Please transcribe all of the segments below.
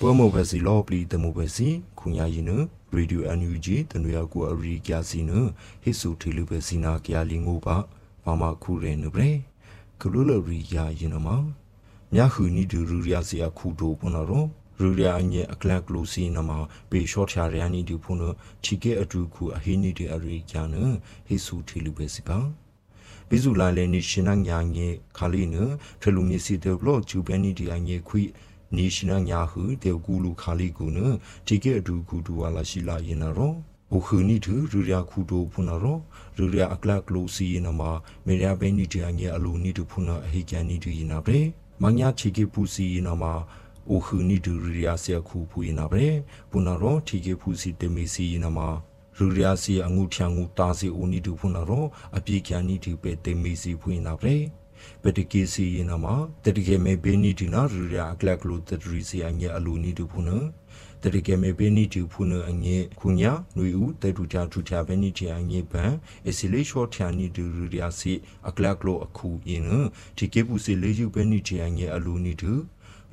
ပွဲမောဘစီလောပလီတမောဘစီခုညာရင်နရေဒီယိုအန်ယူဂျီတနွေကူအရီကျစီနဟိဆူတီလူဘစီနာကျာလီငိုပါဘာမခုရဲနဘရေကလူလရီယာရင်နမမြခုနီဒူရူရစီအခုတိုပနရောရူရအညေအကလကလူစီနမပေရှော့ချာရယာနီဒီဖုန်ချီကေအတူခုအဟိနီဒီအရီကျနဟိဆူတီလူဘစီပါဘီဇူလာလေနီရှင်နညာငေခါလီနထလူမီစီတေဘလော့ဂျူဘဲနီဒီအငေခွိ နီရှင်နညာဟုတေကူလူခါလီကူနတီကေအတူကူတူဝါလာရှိလာရင်ရောအိုခုနီတူရူရခုတိုဖုနာရောရူရအကလကလိုစီနမမေရဘဲနီဒီအငေအလူနီတူဖုနာအဟိကန်နီတူရင်နာပဲမညာချီကေပူစီနမအိုခုနီတူရူရဆီယခုဖူရင်နာပဲပူနာရောတီကေဖူစီတေမီစီနမရူရယာစီအငုထျံငုတာစီဦးနီတူဖုနာရောအပြေကျန်နီတူပဲတေမီစီဖွင့်နာပဲ ပတကေစီယနာမတတိကေမေဘေနီဒီနာရူရယာကလကလိုတတရီစီအငဲအလူနီတူဖုနာတတိကေမေဘေနီတူဖုနာအငဲခုညာနွေဦးတေတူချာထူချာဘေနီချာအငဲပန်အစီလေးရှော့ထျာနီတူရူရယာစီအကလကလိုအခုယင်းဒီကေပူစီလေးယူဘေနီချာအငဲအလူနီတူ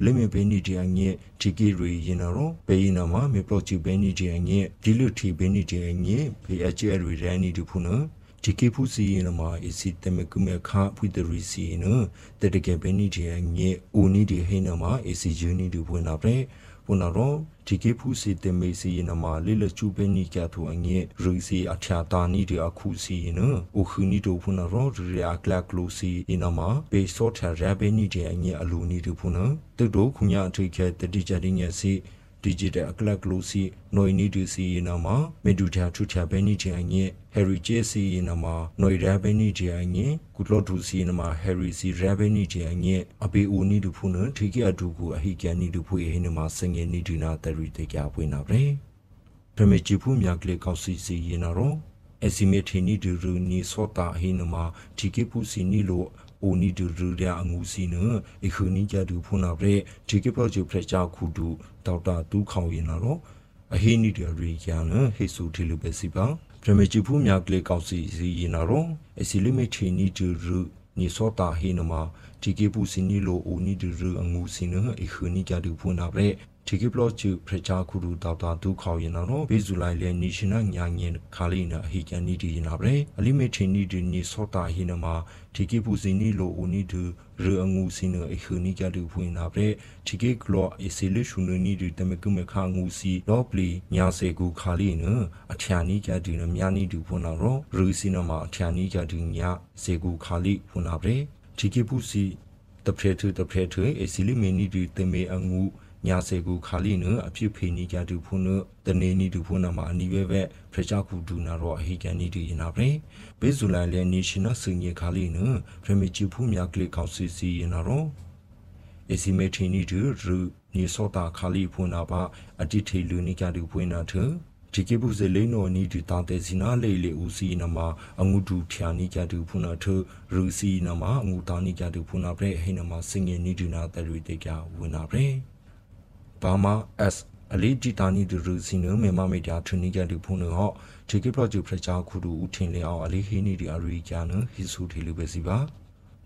လေမေဘဲနီဒီအငဲဒီကီရီရင်ရောဘေးနာမမေပလိုချီဘဲနီဒီအငဲဒီလူတီဘဲနီဒီအငဲဘေးအကျဲရီရန်နီဒီဖုနဒီကေဖူစီရင်မှာအစီတမကုမေခါဖွိတရီစီန တတကေဘဲနီဒီအငဲဦးနီဒီဟိနမှာအစီဂျူနီဒီဖွနာပရေပုနာရောဒီကေဖူစီတမေစီနမလေလချူပဲနီကထူအငဲရီစီအချာတာနီဒီအခုစီနအိုခူနီတိုဖုနာရောရီယာကလက လိုစီနမဘေဆော့ထရဘဲနီဒီအငဲအလူနီတူဖုနာတုတ်တို့ခုညာအထိခဲတတိကြတိညစီ digital aklak glosi noi ni du si na ma medu tha thu tha be ni je anye harry j si na ma noi ra be ni je anye kutlo du si na ma harry si ra be ni je anye abe u ni du phu na thiki adu ku a hi kya ni du phu e na ma sangye ni du na tari te kya pwe na bre ပမေချီဖူမြကလေကောက်စီစီရင်တော့အစီမေထီနီဒူရူနီစောတာဟိနမဒီကေပူစီနီလို အိုနီဒူရူရအငူစီနအခူနီကြတူဖုနာပရေဒီကေပရောဂျူဖရက်ချာခုတူဒေါက်တာတူးခေါင်ရင်တော့အဟိနီဒူရီကျန်ဟေဆူတီလူပဲစီပါပရမေချီဖူးမြကလေးကောက်စီစီရင်တော့အစီလိမီချီနီဒူရူနီစောတာဟိနမဒီကေပူစီနီလိုအိုနီဒူရူအငူစီနအခူနီကြတူဖုနာပရေ ဒီကပလော့ချူဖရချာခုရူတောက်တာဒုခေါရင်တော့ဘေဇူလိုက်လေနီရှင်နာညာငင်ခါလီနာဟီကန်နီဒီနာဗရေအလီမေထီနီဒီနီစောတာဟိနမှာဒီကပူစီနီလိုဦးနီဒူရအငူစီနအခူနီကြတူဖွင့်နာဗရေဒီကကလော့အစီလရှုနနီဒီတမကုမခါငူစီလော့ပလီညာစေကူခါလီနအချာနီကြတူနမြာနီဒူဖွင့်နာရောရူစီနမှာအချာနီကြတူညာစေကူခါလီဖွင့်နာဗရေဒီကပူစီတဖရထတဖရထအစီလီမီနီဒီတမေအငူ ညာစေကူခါလီနအဖြစ်ဖေနီကြတူဖုန်တနေနီတူဖုန်နာမှာအနီဝဲဘက်ဖရချခုဒူနာတော့အဟိကန်နီတူရင်နာပဲဘေဇူလိုင်လေနေရှင်နစင်ရခါလီနဖရမီချီဖူမြကလီကောက်စီစီရင်နာတော့အစီမေထီနီတူရူနီစောတာခါလီဖုန်နာပါအတိထေလူနီကြတူဖွင့်နာထဒီကေပုစေလိနောနီဒီတာတေစီနာလေလေဦးစီနမအငုတူဖြာနီကြတူဖုနာထရူစီနမအငုတာနီကြတူဖုနာပြဲဟိနမစင်ငယ်နီဒီနာတရီတေကြဝင်နာပြဲ ဘာမာ S အလေးတီတာနီဒူရူစီနိုမေမမေတာထနီကြတူဖုန်နောဂျေကေပရောဂျူဖရချာခုဒူဦးထင်လေအောင်အလေးဟီနီဒီအရီကျန်ဟီဆူထေလူပဲစီပါ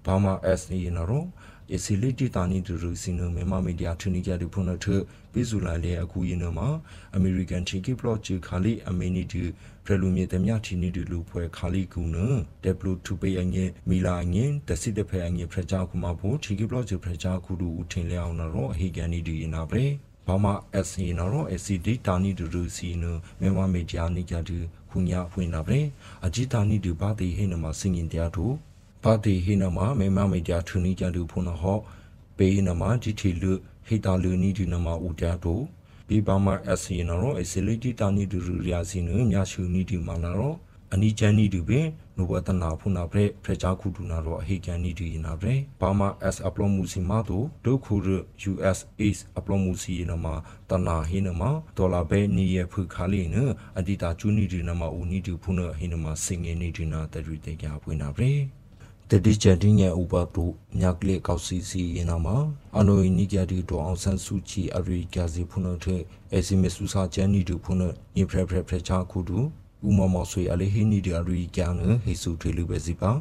ဘာမာ S နီနရော ယစီလီတီတာနီဒူရူစီနိုမေမမေတာထနီကြတူဖုန်နောထပိဇူလာလေအခုယင်းနမှာအမေရိကန်ဂျေကေပရောဂျူခါလီအမေနီဒီဖရလူမြေတမြထီနီဒီလူဖွဲခါလီကူနဒေဘလူတူပေအငဲမီလာငင်းတစစ်တဖဲအငဲဖရချာခုမဖို့ဂျေကေပရောဂျူဖရချာခုဒူဦးထင်လေအောင်နော်ဟီကန်နီဒီနာပရေဘာမ SC နော် SC ဒေတာနီဒူရူစီနမေမမေဂျာနီကြတူခုညာဖွင့်နာပဲအဂျီတာနီဒူဘာတိဟိနမစင်ရင်တရားတူ ဘာတိဟိနမမေမမေဂျာထူနီကြတူဖုန်ဟောပေနမဂျီတီလူဟိတာလူနီဒီနမဦးကြတူဒီဘာမ SC နော် SC လီတီတာနီဒူရူရာစီနမြရှူနီဒီမနာရောအနီချန်နီတူပင်နဘတနာဖုနာပရက်ဖရချာခုတူနာတော့အဟေကန်နီတူရင်နာပရက်ဘာမာ S အပလောမှုစီမာတို့ဒုခုရ US Ace အပလောမှုစီနမှာတနာဟင်းနမှာဒေါ်လာဘဲနီရဖုခါလီနအဒီတာချူနီတူနမှာဦးနီတူဖုနဟင်းနမှာစင်ငယ်နီတူနာတရီတေကြပွင့်နာပရက် တတိချန်တင်းရဲ့ဥပဒုမြကလေကောက်စီစီရင်နာမှာအနိုနီကြတီတောအောင်ဆန်းစုချီအရိကာစီဖုနထဲအစီမဆူစာချန်နီတူဖုနညဖရဖရဖရချာခုတူဥမမောဆွေအလေးဟိနီဒီအရီကျန်ဟေစုထေလူပဲစီပါ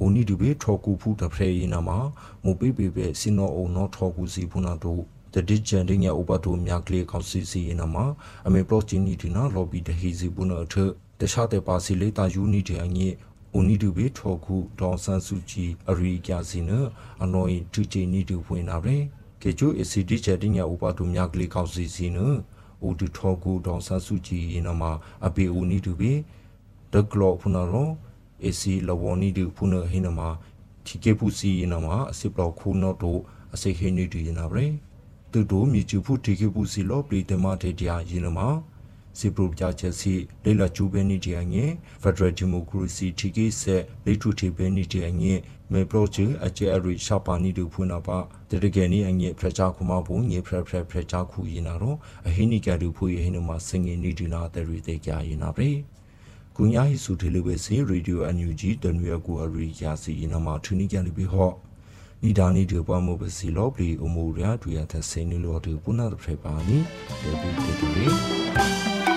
အိုနီဒီဘေထောကူဖူတဖရေယနာမှာမူပိပိပဲစင်နောအုံနောထောကူစီဖူနာတို့ the digit ညဥပဒေမြကလေးကောက်စီစီနမှာအမေပလော့ချင်းနီဒီနာ lobby တဟီစီပုနအထတခြားတဲ့ပါစီလေးတာယူနီတဲ့အငိ ဦးနီတူဘေထောခုဒေါန်ဆန်စုကြည်အရိကျစီနအနော်အင်တူချီနီတူဖွင့်လာတယ်ကေကျိုအစီဒီချက်တင်ညာဥပဒေမြကလေးကောက်စီစီနဦးတူထောခုဒေါန်ဆန်စုကြည်နမှာအပေဦးနီတူဘေဒဂလောဖုနာရောအစီလဝနီတူဖုနာဟိနမှာတီကေပူစီနမှာအစစ်ပလောက်ခုနော့တို့အစိခိနီတူရနာပဲတူတို့မြေကျူဖုတီကေပူစီလောပလီတမတေတရာရင်းနမှာ စီပရိုပြချက်စီလေလာကျူဘဲနီတီအငယ်ဖက်ဒရယ်ဒီမိုကရေစီတီကေဆက်လေထူတီဘဲနီတီအငယ်မေပရိုချအကျဲအရိရှာပါနီတူဖွနာပါတတကယ်နီအငယ်ဖရချာခုမဘုံညေဖရဖရဖရချာခုရင်နာတော့အဟိနီကတူဖွေဟိနမှာစငင်နီတီနာတဲ့ရီတဲ့ကြရင်နာပဲကုညာဟိစုထေလူပဲစီရေဒီယိုအန်ယူဂျီတနွေကူအရိယာစီနာမှာထူနီကြလိပြီဟော့ နီဒါနီဒီပွားမှုပစီလောပလီအမှုရဒွေရတဲ့စိနေလောတူပုနာတဖရပါနီဒေဘီတေတူရီ